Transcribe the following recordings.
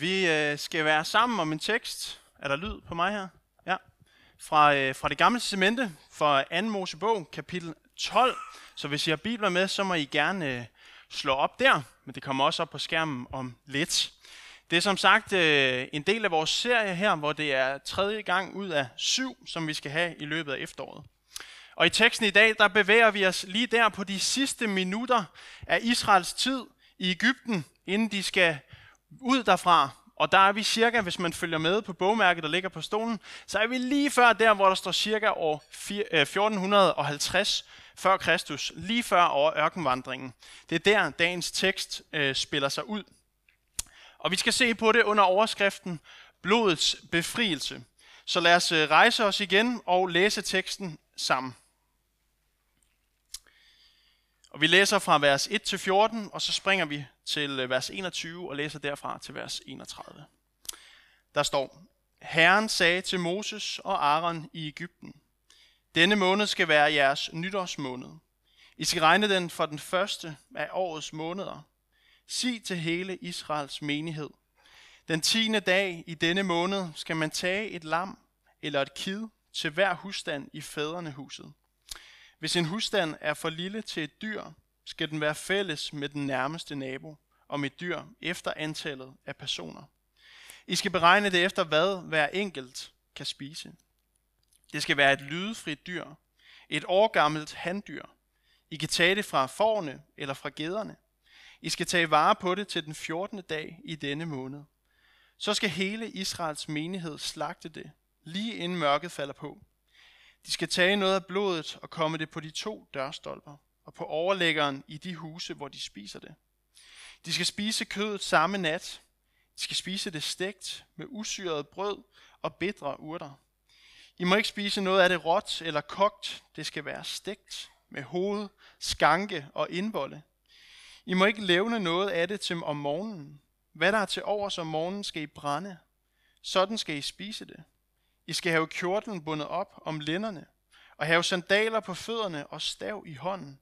Vi øh, skal være sammen om en tekst. Er der lyd på mig her? Ja. Fra, øh, fra det gamle testamente, fra 2. Mosebog, kapitel 12. Så hvis I har bibler med, så må I gerne øh, slå op der, men det kommer også op på skærmen om lidt. Det er som sagt øh, en del af vores serie her, hvor det er tredje gang ud af syv, som vi skal have i løbet af efteråret. Og i teksten i dag, der bevæger vi os lige der på de sidste minutter af Israels tid i Ægypten, inden de skal ud derfra. Og der er vi cirka, hvis man følger med på bogmærket, der ligger på stolen, så er vi lige før der, hvor der står cirka år 1450 øh, før Kristus, lige før over ørkenvandringen. Det er der, dagens tekst øh, spiller sig ud. Og vi skal se på det under overskriften Blodets befrielse. Så lad os øh, rejse os igen og læse teksten sammen. Og vi læser fra vers 1 til 14, og så springer vi til øh, vers 21 og læser derfra til vers 31. Der står, Herren sagde til Moses og Aaron i Ægypten, denne måned skal være jeres nytårsmåned. I skal regne den for den første af årets måneder. Sig til hele Israels menighed. Den tiende dag i denne måned skal man tage et lam eller et kid til hver husstand i fædrenehuset. Hvis en husstand er for lille til et dyr, skal den være fælles med den nærmeste nabo om et dyr efter antallet af personer. I skal beregne det efter, hvad hver enkelt kan spise. Det skal være et lydefrit dyr, et årgammelt handdyr. I kan tage det fra forne eller fra gederne. I skal tage vare på det til den 14. dag i denne måned. Så skal hele Israels menighed slagte det, lige inden mørket falder på. De skal tage noget af blodet og komme det på de to dørstolper og på overlæggeren i de huse, hvor de spiser det. De skal spise kødet samme nat. De skal spise det stegt med usyret brød og bedre urter. I må ikke spise noget af det råt eller kogt. Det skal være stegt med hoved, skanke og indvolde. I må ikke levne noget af det til om morgenen. Hvad der er til overs om morgenen, skal I brænde. Sådan skal I spise det. I skal have kjortlen bundet op om lænderne, og have sandaler på fødderne og stav i hånden.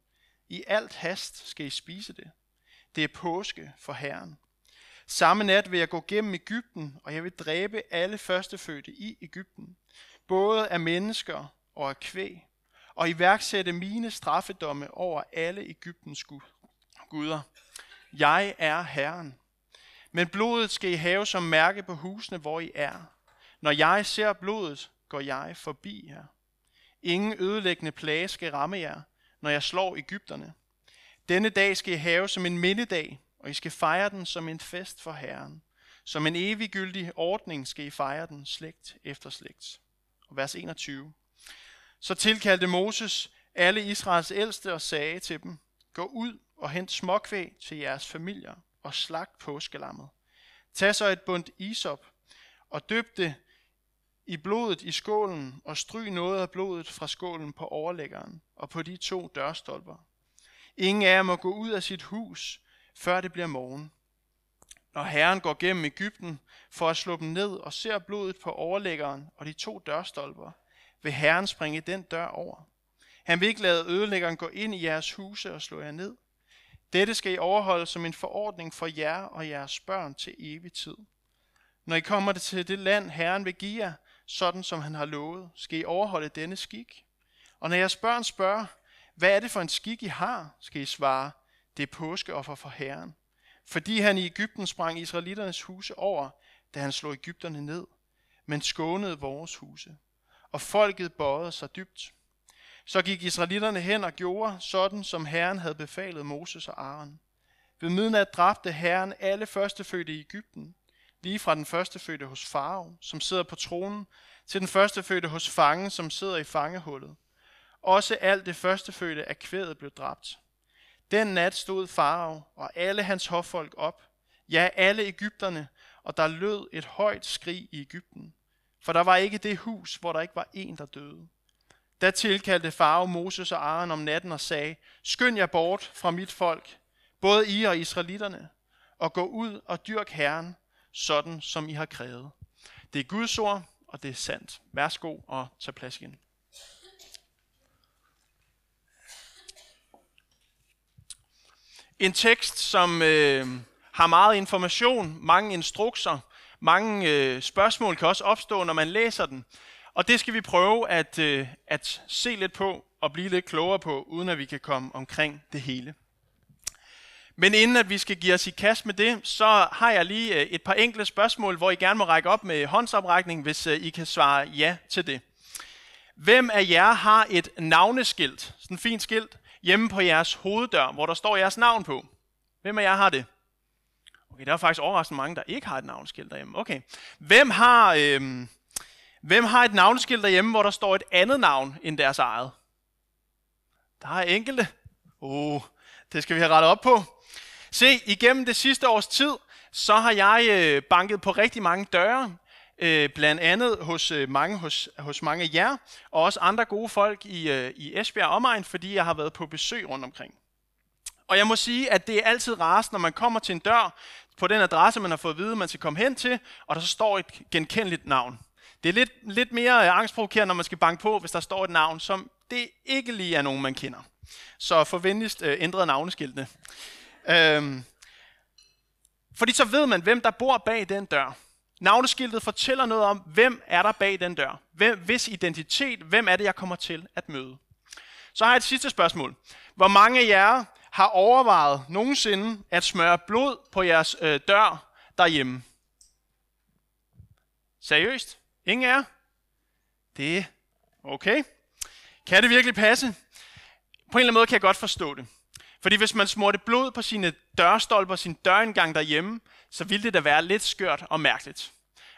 I alt hast skal I spise det. Det er påske for Herren. Samme nat vil jeg gå gennem Ægypten, og jeg vil dræbe alle førstefødte i Ægypten, både af mennesker og af kvæg, og iværksætte mine straffedomme over alle Ægyptens guder. Jeg er Herren. Men blodet skal I have som mærke på husene, hvor I er. Når jeg ser blodet, går jeg forbi jer. Ingen ødelæggende plage skal ramme jer, når jeg slår Ægypterne. Denne dag skal I have som en mindedag, og I skal fejre den som en fest for Herren. Som en eviggyldig ordning skal I fejre den slægt efter slægt. Og vers 21. Så tilkaldte Moses alle Israels ældste og sagde til dem, Gå ud og hent småkvæg til jeres familier og slagt påskelammet. Tag så et bundt isop og døb det i blodet i skålen og stryg noget af blodet fra skålen på overlæggeren og på de to dørstolper. Ingen af jer må gå ud af sit hus, før det bliver morgen. Når Herren går gennem Ægypten for at slå dem ned og ser blodet på overlæggeren og de to dørstolper, vil Herren springe den dør over. Han vil ikke lade ødelæggeren gå ind i jeres huse og slå jer ned. Dette skal I overholde som en forordning for jer og jeres børn til evig tid. Når I kommer til det land, Herren vil give jer, sådan som han har lovet, skal I overholde denne skik. Og når jeres børn spørger, hvad er det for en skik, I har, skal I svare, det er påskeoffer for Herren. Fordi han i Ægypten sprang Israelitternes huse over, da han slog Ægypterne ned, men skånede vores huse. Og folket bøjede sig dybt. Så gik israelitterne hen og gjorde sådan, som Herren havde befalet Moses og Aaron. Ved midnat dræbte Herren alle førstefødte i Ægypten, lige fra den førstefødte hos Farao, som sidder på tronen, til den førstefødte hos fangen, som sidder i fangehullet. Også alt det førstefødte af kvædet blev dræbt. Den nat stod Farao og alle hans hoffolk op, ja alle Ægypterne, og der lød et højt skrig i Ægypten. For der var ikke det hus, hvor der ikke var en, der døde. Da tilkaldte Farao Moses og Aaron om natten og sagde, Skynd jer bort fra mit folk, både I og israelitterne, og gå ud og dyrk Herren, sådan som I har krævet. Det er Guds ord, og det er sandt. Værsgo og tag plads igen. En tekst, som øh, har meget information, mange instrukser, mange øh, spørgsmål kan også opstå, når man læser den. Og det skal vi prøve at, øh, at se lidt på og blive lidt klogere på, uden at vi kan komme omkring det hele. Men inden at vi skal give os i kast med det, så har jeg lige øh, et par enkle spørgsmål, hvor I gerne må række op med håndsoprækning, hvis øh, I kan svare ja til det. Hvem af jer har et navneskilt, sådan en fint skilt, hjemme på jeres hoveddør, hvor der står jeres navn på? Hvem af jer har det? Okay, der er faktisk overraskende mange, der ikke har et navneskilt derhjemme. Okay. Hvem har, øhm, hvem har et navneskilt derhjemme, hvor der står et andet navn end deres eget? Der er enkelte. Oh, det skal vi have rettet op på. Se, igennem det sidste års tid, så har jeg øh, banket på rigtig mange døre, øh, blandt andet hos øh, mange hos, hos mange af jer, og også andre gode folk i, øh, i Esbjerg omegn, fordi jeg har været på besøg rundt omkring. Og jeg må sige, at det er altid rarest, når man kommer til en dør på den adresse, man har fået at vide, man skal komme hen til, og der så står et genkendeligt navn. Det er lidt, lidt mere øh, angstprovokerende, når man skal banke på, hvis der står et navn, som det ikke lige er nogen, man kender. Så for venligst øh, ændret navneskiltene. Øhm, fordi så ved man, hvem der bor bag den dør. Navneskiltet fortæller noget om, hvem er der bag den dør. Hvem, hvis identitet, hvem er det, jeg kommer til at møde. Så har jeg et sidste spørgsmål. Hvor mange af jer har overvejet nogensinde at smøre blod på jeres øh, dør derhjemme? Seriøst? Ingen af jer? Det er okay. Kan det virkelig passe? På en eller anden måde kan jeg godt forstå det. Fordi hvis man smurte blod på sine dørstolper, sin dørindgang derhjemme, så ville det da være lidt skørt og mærkeligt.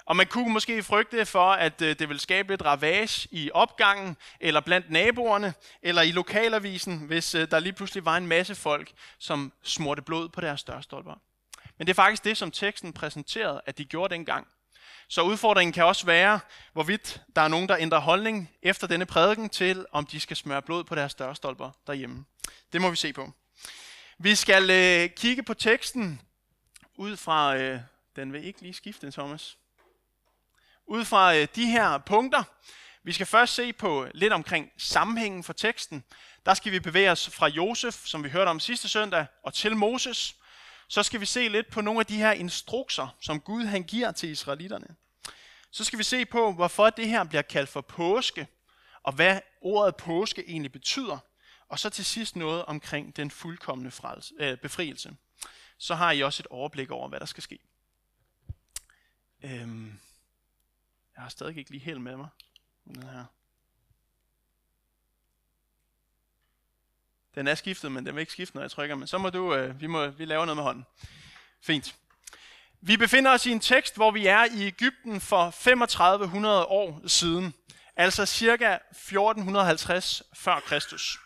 Og man kunne måske frygte for, at øh, det ville skabe lidt ravage i opgangen, eller blandt naboerne, eller i lokalavisen, hvis øh, der lige pludselig var en masse folk, som smurte blod på deres dørstolper. Men det er faktisk det, som teksten præsenterede, at de gjorde dengang. Så udfordringen kan også være, hvorvidt der er nogen, der ændrer holdning efter denne prædiken til, om de skal smøre blod på deres dørstolper derhjemme. Det må vi se på. Vi skal øh, kigge på teksten ud fra, øh, den vil ikke lige skifte, Thomas. Ud fra øh, de her punkter. Vi skal først se på lidt omkring sammenhængen for teksten. Der skal vi bevæge os fra Josef, som vi hørte om sidste søndag, og til Moses. Så skal vi se lidt på nogle af de her instrukser, som Gud han giver til israelitterne. Så skal vi se på, hvorfor det her bliver kaldt for påske, og hvad ordet påske egentlig betyder. Og så til sidst noget omkring den fuldkommende frelse, øh, befrielse. Så har I også et overblik over, hvad der skal ske. Øhm, jeg har stadig ikke lige helt med mig. Den her. Den er skiftet, men den vil ikke skifte, når jeg trykker. Men så må du, øh, vi, må, vi laver noget med hånden. Fint. Vi befinder os i en tekst, hvor vi er i Ægypten for 3500 år siden. Altså cirka 1450 før Kristus.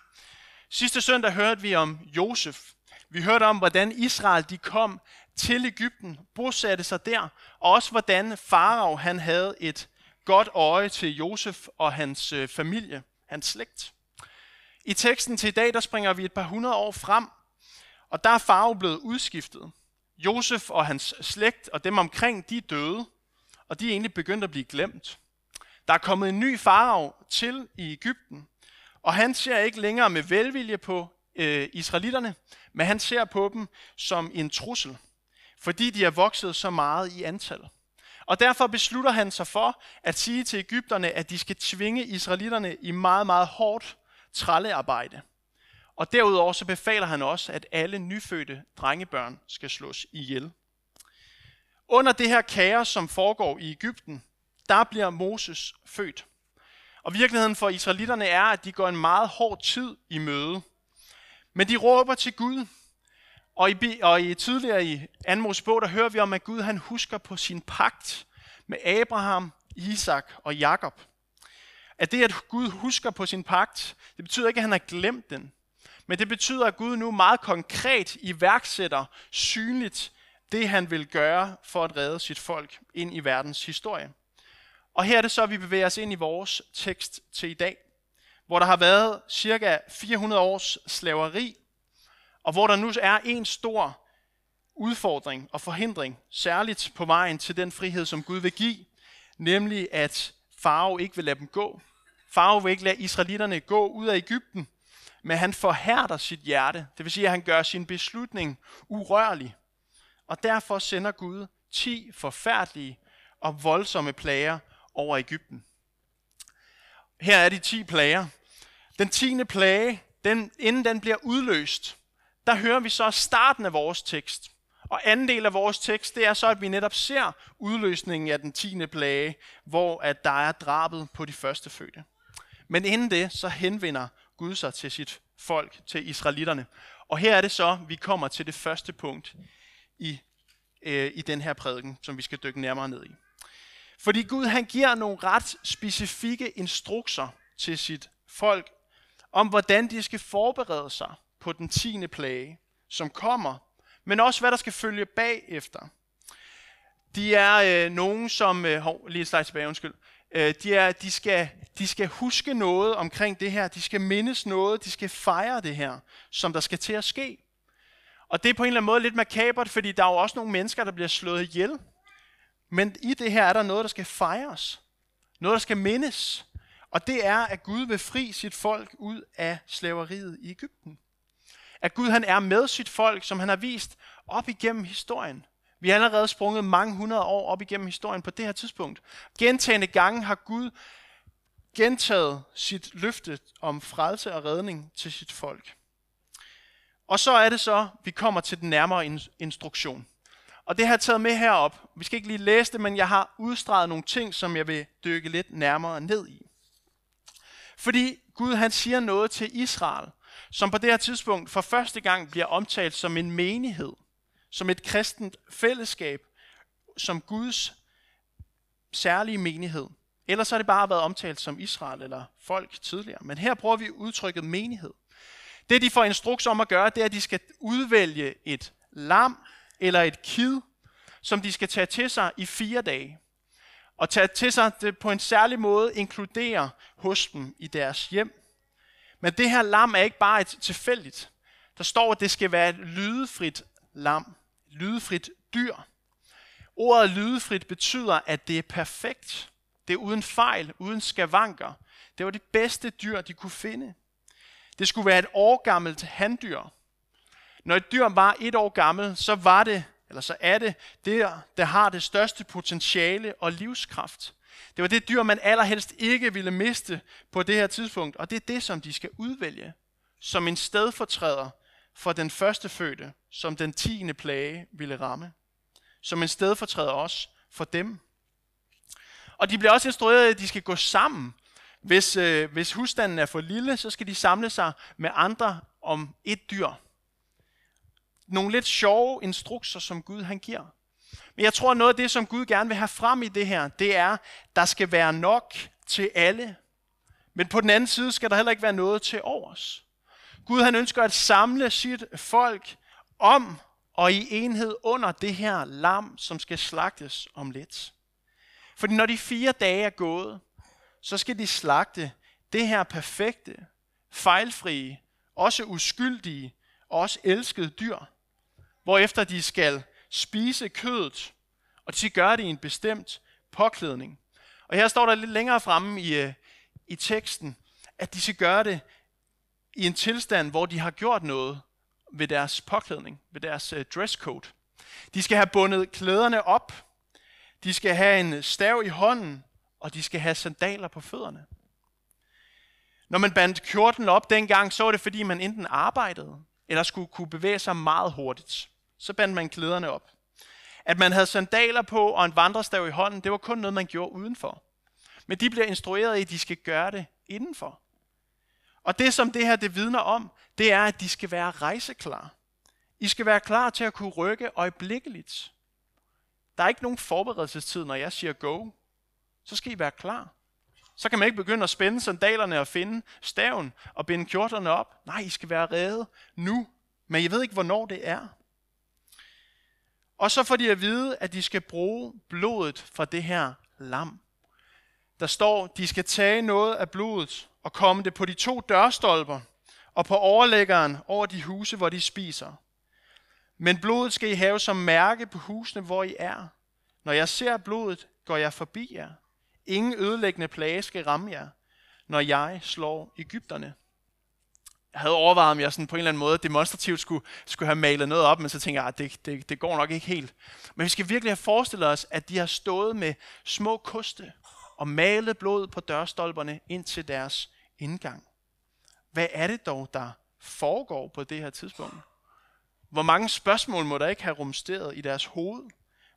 Sidste søndag hørte vi om Josef. Vi hørte om, hvordan Israel de kom til Ægypten, bosatte sig der, og også hvordan Farao han havde et godt øje til Josef og hans øh, familie, hans slægt. I teksten til i dag, der springer vi et par hundrede år frem, og der er Farao blevet udskiftet. Josef og hans slægt og dem omkring, de er døde, og de er egentlig begyndt at blive glemt. Der er kommet en ny farao til i Ægypten, og han ser ikke længere med velvilje på øh, israelitterne, men han ser på dem som en trussel, fordi de er vokset så meget i antal. Og derfor beslutter han sig for at sige til Ægypterne, at de skal tvinge israelitterne i meget, meget hårdt trællearbejde. Og derudover så befaler han også, at alle nyfødte drengebørn skal slås ihjel. Under det her kaos, som foregår i Ægypten, der bliver Moses født. Og virkeligheden for israelitterne er, at de går en meget hård tid i møde. Men de råber til Gud. Og i, og i tidligere i Anmos bog, der hører vi om, at Gud han husker på sin pagt med Abraham, Isak og Jakob. At det, at Gud husker på sin pagt, det betyder ikke, at han har glemt den. Men det betyder, at Gud nu meget konkret iværksætter synligt det, han vil gøre for at redde sit folk ind i verdens historie. Og her er det så, at vi bevæger os ind i vores tekst til i dag, hvor der har været cirka 400 års slaveri, og hvor der nu er en stor udfordring og forhindring, særligt på vejen til den frihed, som Gud vil give, nemlig at Farao ikke vil lade dem gå. Farao vil ikke lade israelitterne gå ud af Ægypten, men han forhærder sit hjerte. Det vil sige, at han gør sin beslutning urørlig. og derfor sender Gud 10 forfærdelige og voldsomme plager over Ægypten. Her er de 10 plager. Den tiende plage, den, inden den bliver udløst, der hører vi så starten af vores tekst. Og anden del af vores tekst, det er så, at vi netop ser udløsningen af den tiende plage, hvor at der er drabet på de første fødte. Men inden det, så henvender Gud sig til sit folk, til israelitterne. Og her er det så, vi kommer til det første punkt i, øh, i den her prædiken, som vi skal dykke nærmere ned i. Fordi Gud han giver nogle ret specifikke instrukser til sit folk, om hvordan de skal forberede sig på den tiende plage, som kommer, men også hvad der skal følge bagefter. De er øh, nogen, som... Øh, hov, lige et tilbage, undskyld. Øh, de, er, de, skal, de skal huske noget omkring det her. De skal mindes noget. De skal fejre det her, som der skal til at ske. Og det er på en eller anden måde lidt makabert, fordi der er jo også nogle mennesker, der bliver slået ihjel. Men i det her er der noget, der skal fejres. Noget, der skal mindes. Og det er, at Gud vil fri sit folk ud af slaveriet i Ægypten. At Gud han er med sit folk, som han har vist op igennem historien. Vi har allerede sprunget mange hundrede år op igennem historien på det her tidspunkt. Gentagende gange har Gud gentaget sit løfte om frelse og redning til sit folk. Og så er det så, vi kommer til den nærmere instruktion. Og det har jeg taget med herop. Vi skal ikke lige læse det, men jeg har udstreget nogle ting, som jeg vil dykke lidt nærmere ned i. Fordi Gud han siger noget til Israel, som på det her tidspunkt for første gang bliver omtalt som en menighed som et kristent fællesskab, som Guds særlige menighed. Ellers har det bare været omtalt som Israel eller folk tidligere. Men her bruger vi udtrykket menighed. Det de får instruks om at gøre, det er, at de skal udvælge et lam eller et kid, som de skal tage til sig i fire dage. Og tage til sig det på en særlig måde inkludere hos dem i deres hjem. Men det her lam er ikke bare et tilfældigt. Der står, at det skal være et lydefrit lam lydefrit dyr. Ordet lydefrit betyder, at det er perfekt. Det er uden fejl, uden skavanker. Det var det bedste dyr, de kunne finde. Det skulle være et årgammelt handdyr. Når et dyr var et år gammel, så var det, eller så er det, det, der har det største potentiale og livskraft. Det var det dyr, man allerhelst ikke ville miste på det her tidspunkt, og det er det, som de skal udvælge som en stedfortræder for den første fødte, som den tiende plage ville ramme. Som en stedfortræder også for dem. Og de bliver også instrueret, at de skal gå sammen. Hvis, øh, hvis husstanden er for lille, så skal de samle sig med andre om et dyr. Nogle lidt sjove instrukser, som Gud han giver. Men jeg tror, at noget af det, som Gud gerne vil have frem i det her, det er, der skal være nok til alle. Men på den anden side skal der heller ikke være noget til overs. Gud han ønsker at samle sit folk om og i enhed under det her lam, som skal slagtes om lidt. Fordi når de fire dage er gået, så skal de slagte det her perfekte, fejlfrie, også uskyldige og også elskede dyr, hvorefter de skal spise kødet, og de skal gøre det i en bestemt påklædning. Og her står der lidt længere fremme i, øh, i teksten, at de skal gøre det i en tilstand, hvor de har gjort noget ved deres påklædning, ved deres øh, dresscode. De skal have bundet klæderne op, de skal have en stav i hånden, og de skal have sandaler på fødderne. Når man bandt kjorten op dengang, så var det fordi, man enten arbejdede, eller skulle kunne bevæge sig meget hurtigt. Så bandt man klæderne op. At man havde sandaler på og en vandrestav i hånden, det var kun noget, man gjorde udenfor. Men de bliver instrueret i, at de skal gøre det indenfor. Og det, som det her det vidner om, det er, at de skal være rejseklar. I skal være klar til at kunne rykke øjeblikkeligt. Der er ikke nogen forberedelsestid, når jeg siger go. Så skal I være klar. Så kan man ikke begynde at spænde sandalerne og finde staven og binde kjorterne op. Nej, I skal være redde nu. Men jeg ved ikke, hvornår det er. Og så får de at vide, at de skal bruge blodet fra det her lam. Der står, de skal tage noget af blodet og komme det på de to dørstolper og på overlæggeren over de huse, hvor de spiser. Men blodet skal I have som mærke på husene, hvor I er. Når jeg ser blodet, går jeg forbi jer. Ingen ødelæggende plage skal ramme jer, når jeg slår Ægypterne. Jeg havde overvejet, om jeg sådan på en eller anden måde demonstrativt skulle, skulle have malet noget op, men så tænker jeg, at det, det, det går nok ikke helt. Men vi skal virkelig have forestillet os, at de har stået med små koste og malet blod på dørstolperne ind til deres indgang. Hvad er det dog, der foregår på det her tidspunkt? Hvor mange spørgsmål må der ikke have rumsteret i deres hoved?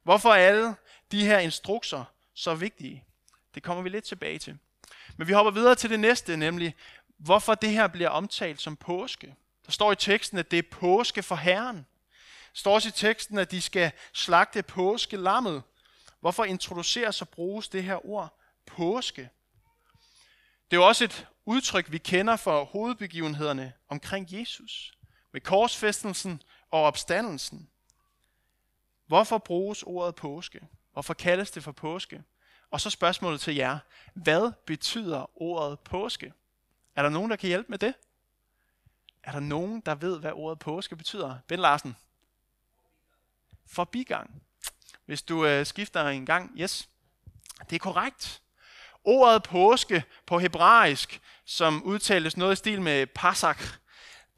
Hvorfor er alle de her instrukser så vigtige? Det kommer vi lidt tilbage til. Men vi hopper videre til det næste, nemlig hvorfor det her bliver omtalt som påske. Der står i teksten, at det er påske for Herren. Der står også i teksten, at de skal slagte påskelammet. Hvorfor introduceres og bruges det her ord påske? Det er jo også et udtryk, vi kender for hovedbegivenhederne omkring Jesus. Med korsfæstelsen og opstandelsen. Hvorfor bruges ordet påske? Hvorfor kaldes det for påske? Og så spørgsmålet til jer. Hvad betyder ordet påske? Er der nogen, der kan hjælpe med det? Er der nogen, der ved, hvad ordet påske betyder? Ben Larsen. Forbigang. Hvis du øh, skifter en gang, yes. Det er korrekt. Ordet påske på hebraisk, som udtales noget i stil med pasak,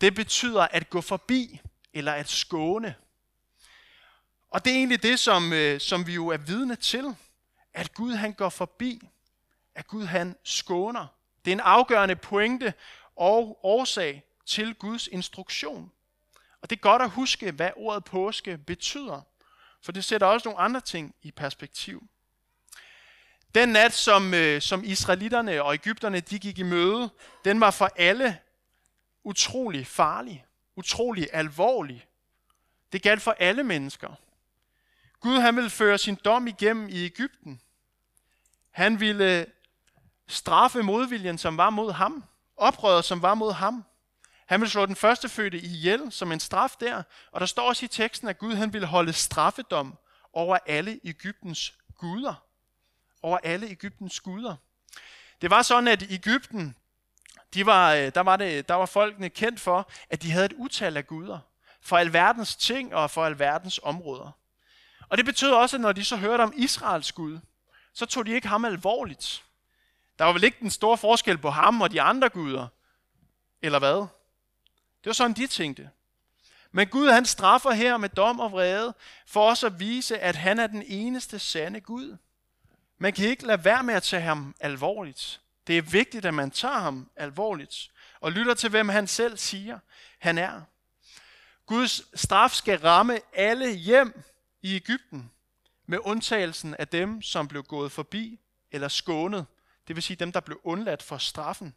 det betyder at gå forbi eller at skåne. Og det er egentlig det, som, øh, som vi jo er vidne til. At Gud han går forbi. At Gud han skåner. Det er en afgørende pointe og årsag til Guds instruktion. Og det er godt at huske, hvad ordet påske betyder. For det sætter også nogle andre ting i perspektiv. Den nat, som, øh, som israelitterne og Ægypterne de gik i møde, den var for alle utrolig farlig, utrolig alvorlig. Det galt for alle mennesker. Gud han ville føre sin dom igennem i Ægypten. Han ville øh, straffe modviljen, som var mod ham. Oprøret, som var mod ham. Han ville slå den førstefødte ihjel som en straf der. Og der står også i teksten, at Gud han ville holde straffedom over alle Ægyptens guder. Over alle Ægyptens guder. Det var sådan, at i Ægypten, de var, øh, der, var det, der var folkene kendt for, at de havde et utal af guder. For alverdens ting og for alverdens områder. Og det betød også, at når de så hørte om Israels Gud, så tog de ikke ham alvorligt. Der var vel ikke den store forskel på ham og de andre guder. Eller hvad? Det var sådan, de tænkte. Men Gud han straffer her med dom og vrede, for os at vise, at han er den eneste sande Gud. Man kan ikke lade være med at tage ham alvorligt. Det er vigtigt, at man tager ham alvorligt og lytter til, hvem han selv siger, han er. Guds straf skal ramme alle hjem i Ægypten, med undtagelsen af dem, som blev gået forbi eller skånet det vil sige dem, der blev undladt for straffen.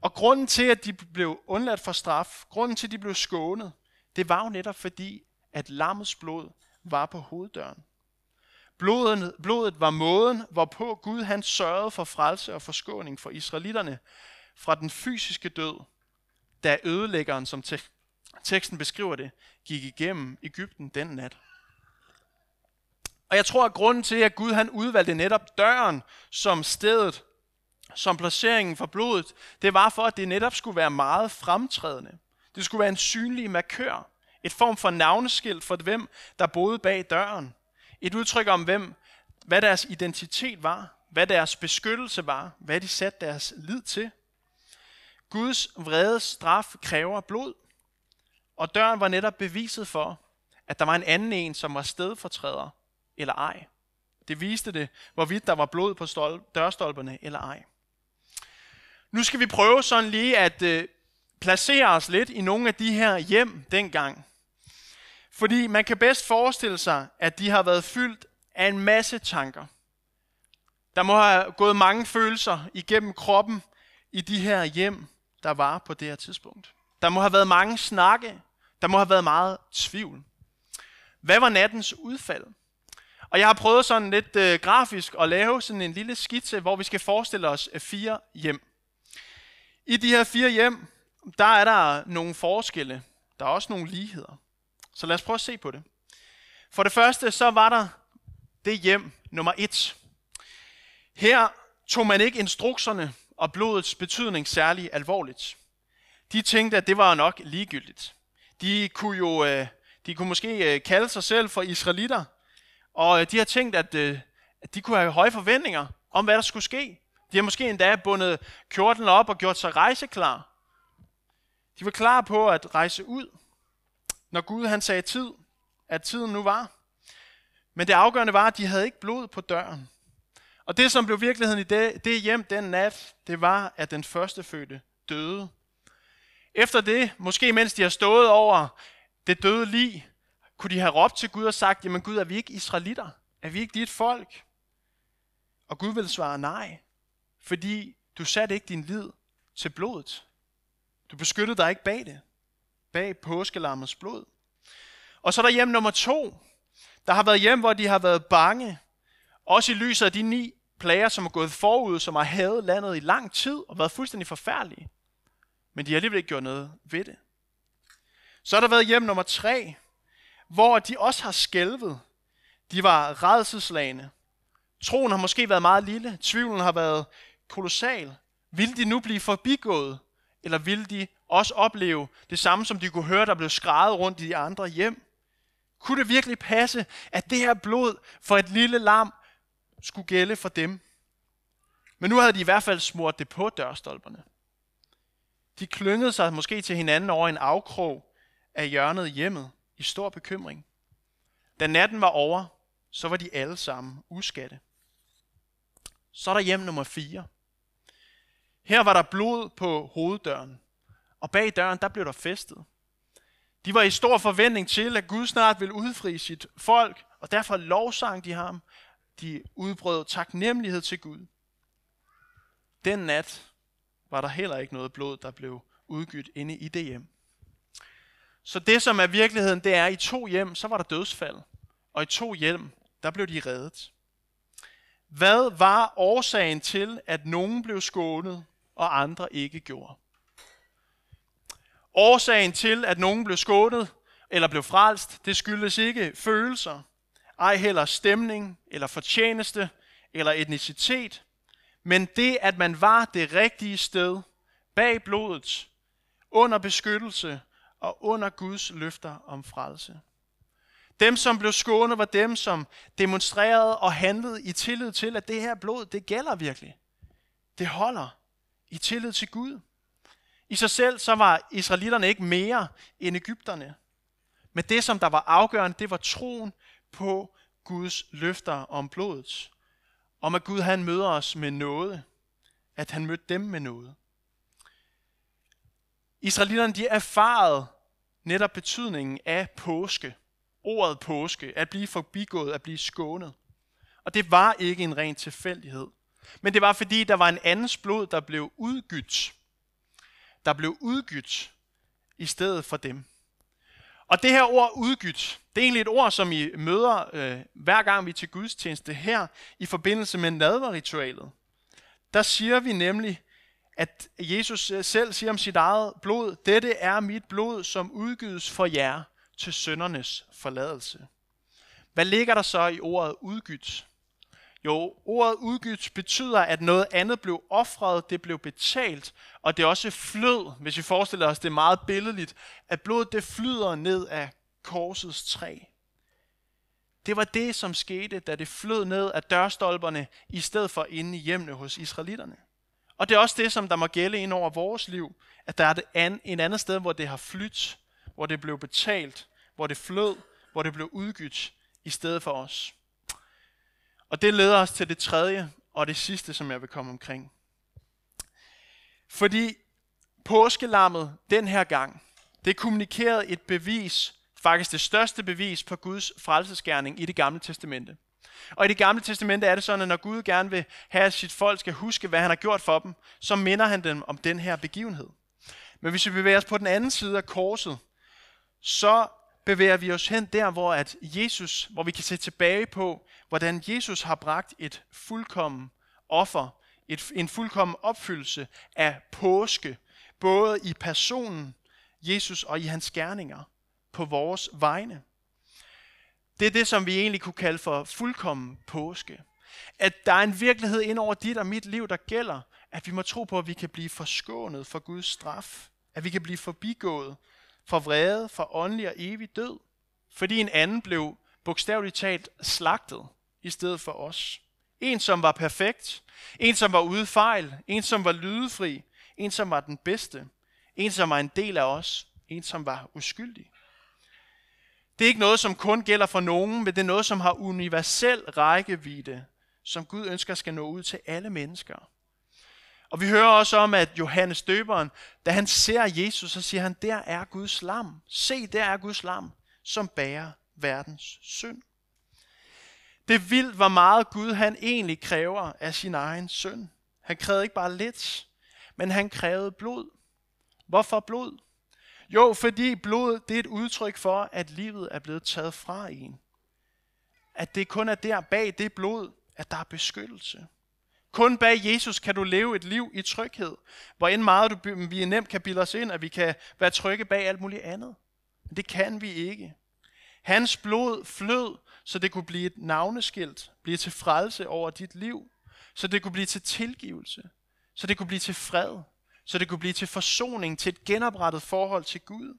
Og grunden til, at de blev undladt for straf, grunden til, at de blev skånet, det var jo netop fordi, at lammets blod var på hoveddøren. Blodet, blodet var måden, hvorpå Gud han sørgede for frelse og forskåning for israelitterne fra den fysiske død, da ødelæggeren, som teksten beskriver det, gik igennem Ægypten den nat. Og jeg tror, at grunden til, at Gud han udvalgte netop døren som stedet, som placeringen for blodet, det var for, at det netop skulle være meget fremtrædende. Det skulle være en synlig markør. Et form for navneskilt for hvem, der boede bag døren. Et udtryk om, hvem, hvad deres identitet var, hvad deres beskyttelse var, hvad de satte deres lid til. Guds vrede straf kræver blod, og døren var netop beviset for, at der var en anden en, som var stedfortræder eller ej. Det viste det, hvorvidt der var blod på stol- dørstolperne eller ej. Nu skal vi prøve sådan lige at øh, placere os lidt i nogle af de her hjem dengang. Fordi man kan bedst forestille sig, at de har været fyldt af en masse tanker. Der må have gået mange følelser igennem kroppen i de her hjem, der var på det her tidspunkt. Der må have været mange snakke. Der må have været meget tvivl. Hvad var nattens udfald? Og jeg har prøvet sådan lidt øh, grafisk at lave sådan en lille skitse, hvor vi skal forestille os øh, fire hjem. I de her fire hjem, der er der nogle forskelle. Der er også nogle ligheder. Så lad os prøve at se på det. For det første, så var der det hjem nummer et. Her tog man ikke instrukserne og blodets betydning særlig alvorligt. De tænkte, at det var nok ligegyldigt. De kunne jo øh, de kunne måske øh, kalde sig selv for israelitter, og øh, de har tænkt, at, øh, at de kunne have høje forventninger om, hvad der skulle ske. De har måske endda bundet kjorten op og gjort sig rejseklar. De var klar på at rejse ud, når Gud han sagde tid, at tiden nu var. Men det afgørende var, at de havde ikke blod på døren. Og det, som blev virkeligheden i det, det hjem den nat, det var, at den første fødte døde. Efter det, måske mens de har stået over det døde lig, kunne de have råbt til Gud og sagt, jamen Gud, er vi ikke israelitter? Er vi ikke dit folk? Og Gud ville svare nej, fordi du satte ikke din lid til blodet. Du beskyttede dig ikke bag det, bag påskelammets blod. Og så er der hjem nummer to. Der har været hjem, hvor de har været bange. Også i lyset af de ni plager, som er gået forud, som har hadet landet i lang tid og været fuldstændig forfærdelige. Men de har alligevel ikke gjort noget ved det. Så har der været hjem nummer tre, hvor de også har skælvet. De var redselslagende. Troen har måske været meget lille. Tvivlen har været kolossal. Vil de nu blive forbigået? Eller vil de også opleve det samme, som de kunne høre, der blev skrevet rundt i de andre hjem? Kunne det virkelig passe, at det her blod for et lille lam skulle gælde for dem? Men nu havde de i hvert fald smurt det på dørstolperne. De klyngede sig måske til hinanden over en afkrog af hjørnet hjemmet i stor bekymring. Da natten var over, så var de alle sammen uskatte. Så er der hjem nummer 4. Her var der blod på hoveddøren, og bag døren der blev der festet. De var i stor forventning til, at Gud snart ville udfri sit folk, og derfor lovsang de ham. De udbrød taknemmelighed til Gud. Den nat var der heller ikke noget blod, der blev udgydt inde i det hjem. Så det, som er virkeligheden, det er, at i to hjem, så var der dødsfald. Og i to hjem, der blev de reddet. Hvad var årsagen til, at nogen blev skånet, og andre ikke gjorde? Årsagen til, at nogen blev skånet eller blev frelst, det skyldes ikke følelser, ej heller stemning eller fortjeneste eller etnicitet, men det, at man var det rigtige sted, bag blodet, under beskyttelse og under Guds løfter om frelse. Dem, som blev skånet, var dem, som demonstrerede og handlede i tillid til, at det her blod, det gælder virkelig. Det holder i tillid til Gud. I sig selv så var israelitterne ikke mere end Ægypterne. Men det, som der var afgørende, det var troen på Guds løfter om blodet. Om at Gud han møder os med noget. At han mødte dem med noget. Israelitterne de erfarede netop betydningen af påske. Ordet påske, at blive forbigået, at blive skånet. Og det var ikke en ren tilfældighed. Men det var fordi, der var en andens blod, der blev udgydt. Der blev udgydt i stedet for dem. Og det her ord udgydt, det er egentlig et ord, som I møder øh, hver gang vi er til gudstjeneste her i forbindelse med nadverritualet. Der siger vi nemlig, at Jesus øh, selv siger om sit eget blod, dette er mit blod, som udgydes for jer til søndernes forladelse. Hvad ligger der så i ordet udgydt? Jo, ordet udgydt betyder, at noget andet blev offret, det blev betalt, og det også flød, hvis vi forestiller os det meget billedligt, at blodet det flyder ned af korsets træ. Det var det, som skete, da det flød ned af dørstolperne, i stedet for inde i hjemmene hos israelitterne. Og det er også det, som der må gælde ind over vores liv, at der er det an, en andet sted, hvor det har flyttet, hvor det blev betalt, hvor det flød, hvor det blev udgydt i stedet for os. Og det leder os til det tredje og det sidste, som jeg vil komme omkring. Fordi påskelammet den her gang, det kommunikerede et bevis, faktisk det største bevis på Guds frelsesgerning i det gamle testamente. Og i det gamle testamente er det sådan, at når Gud gerne vil have, at sit folk skal huske, hvad han har gjort for dem, så minder han dem om den her begivenhed. Men hvis vi bevæger os på den anden side af korset, så bevæger vi os hen der, hvor at Jesus, hvor vi kan se tilbage på, hvordan Jesus har bragt et fuldkommen offer, et, en fuldkommen opfyldelse af påske, både i personen Jesus og i hans gerninger på vores vegne. Det er det, som vi egentlig kunne kalde for fuldkommen påske. At der er en virkelighed ind over dit og mit liv, der gælder, at vi må tro på, at vi kan blive forskånet for Guds straf. At vi kan blive forbigået for vrede, for åndelig og evig død. Fordi en anden blev bogstaveligt talt slagtet i stedet for os. En, som var perfekt. En, som var ude fejl. En, som var lydefri. En, som var den bedste. En, som var en del af os. En, som var uskyldig. Det er ikke noget, som kun gælder for nogen, men det er noget, som har universel rækkevidde, som Gud ønsker skal nå ud til alle mennesker. Og vi hører også om, at Johannes døberen, da han ser Jesus, så siger han, der er Guds lam. Se, der er Guds lam, som bærer verdens synd. Det er vildt, hvor meget Gud han egentlig kræver af sin egen søn. Han krævede ikke bare lidt, men han krævede blod. Hvorfor blod? Jo, fordi blod det er et udtryk for, at livet er blevet taget fra en. At det kun er der bag det blod, at der er beskyttelse. Kun bag Jesus kan du leve et liv i tryghed, hvor end meget du, vi nemt kan bilde os ind, at vi kan være trygge bag alt muligt andet. Men det kan vi ikke. Hans blod flød, så det kunne blive et navneskilt, blive til frelse over dit liv, så det kunne blive til tilgivelse, så det kunne blive til fred, så det kunne blive til forsoning, til et genoprettet forhold til Gud,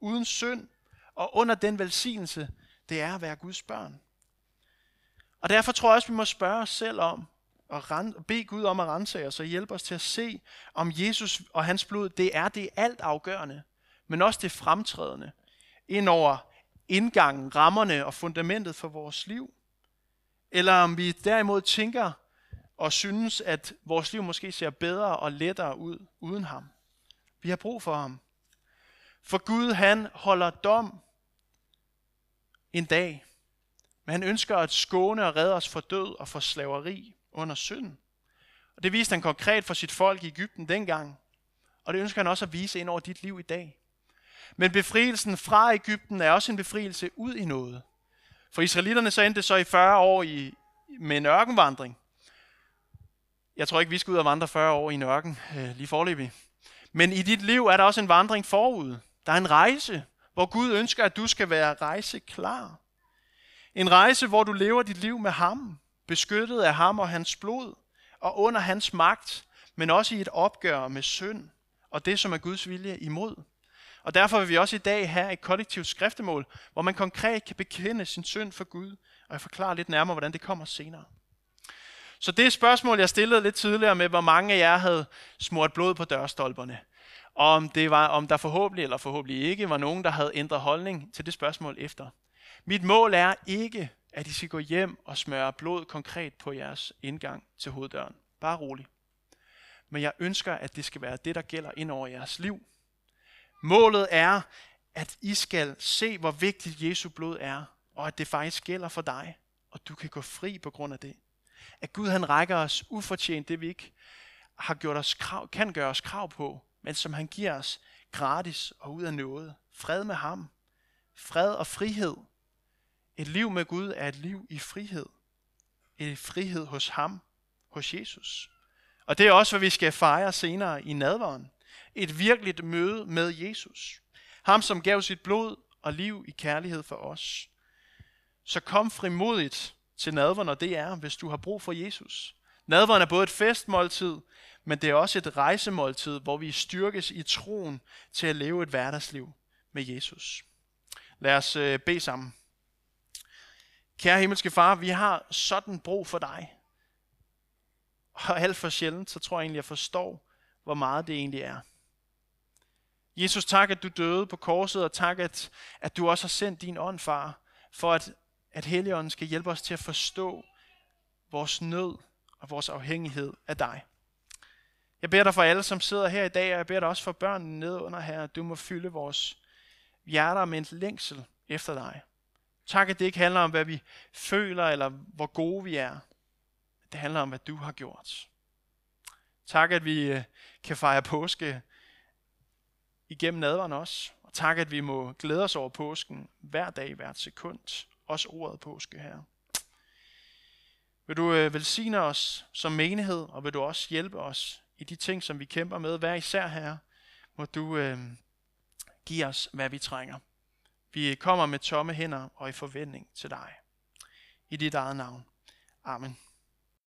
uden synd og under den velsignelse, det er at være Guds børn. Og derfor tror jeg også, vi må spørge os selv om, og bede Gud om at rense os og hjælpe os til at se, om Jesus og hans blod, det er det alt afgørende, men også det fremtrædende, ind over indgangen, rammerne og fundamentet for vores liv. Eller om vi derimod tænker og synes, at vores liv måske ser bedre og lettere ud uden ham. Vi har brug for ham. For Gud, han holder dom en dag, men han ønsker at skåne og redde os for død og for slaveri under synd. Og det viste han konkret for sit folk i Ægypten dengang, og det ønsker han også at vise ind over dit liv i dag. Men befrielsen fra Ægypten er også en befrielse ud i noget. For israelitterne så endte så i 40 år i, med en ørkenvandring. Jeg tror ikke, vi skal ud og vandre 40 år i en ørken, øh, lige forløbig. Men i dit liv er der også en vandring forud. Der er en rejse, hvor Gud ønsker, at du skal være rejseklar. En rejse, hvor du lever dit liv med ham, beskyttet af ham og hans blod, og under hans magt, men også i et opgør med synd og det, som er Guds vilje imod. Og derfor vil vi også i dag have et kollektivt skriftemål, hvor man konkret kan bekende sin synd for Gud, og jeg forklarer lidt nærmere, hvordan det kommer senere. Så det spørgsmål, jeg stillede lidt tidligere med, hvor mange af jer havde smurt blod på dørstolperne, og om, det var, om der forhåbentlig eller forhåbentlig ikke var nogen, der havde ændret holdning til det spørgsmål efter. Mit mål er ikke, at I skal gå hjem og smøre blod konkret på jeres indgang til hoveddøren. Bare rolig. Men jeg ønsker, at det skal være det, der gælder ind over jeres liv. Målet er, at I skal se, hvor vigtigt Jesu blod er, og at det faktisk gælder for dig, og du kan gå fri på grund af det. At Gud han rækker os ufortjent det, vi ikke har gjort os krav, kan gøre os krav på, men som han giver os gratis og ud af noget. Fred med ham. Fred og frihed. Et liv med Gud er et liv i frihed. Et frihed hos ham, hos Jesus. Og det er også, hvad vi skal fejre senere i nadveren. Et virkeligt møde med Jesus. Ham, som gav sit blod og liv i kærlighed for os. Så kom frimodigt til nadveren, og det er, hvis du har brug for Jesus. Nadveren er både et festmåltid, men det er også et rejsemåltid, hvor vi styrkes i troen til at leve et hverdagsliv med Jesus. Lad os øh, bede sammen. Kære himmelske far, vi har sådan brug for dig. Og alt for sjældent, så tror jeg egentlig, jeg forstår, hvor meget det egentlig er. Jesus, tak, at du døde på korset, og tak, at, at du også har sendt din ånd, far, for at, at Helligånden skal hjælpe os til at forstå vores nød og vores afhængighed af dig. Jeg beder dig for alle, som sidder her i dag, og jeg beder dig også for børnene nede under her, at du må fylde vores hjerter med en længsel efter dig. Tak, at det ikke handler om, hvad vi føler, eller hvor gode vi er. Det handler om, hvad du har gjort. Tak, at vi øh, kan fejre påske igennem nadveren også. Og tak, at vi må glæde os over påsken hver dag, hvert sekund. Også ordet påske her. Vil du øh, velsigne os som menighed, og vil du også hjælpe os i de ting, som vi kæmper med hver især her. hvor du øh, giver os, hvad vi trænger. Vi kommer med tomme hænder og i forventning til dig. I dit eget navn. Amen.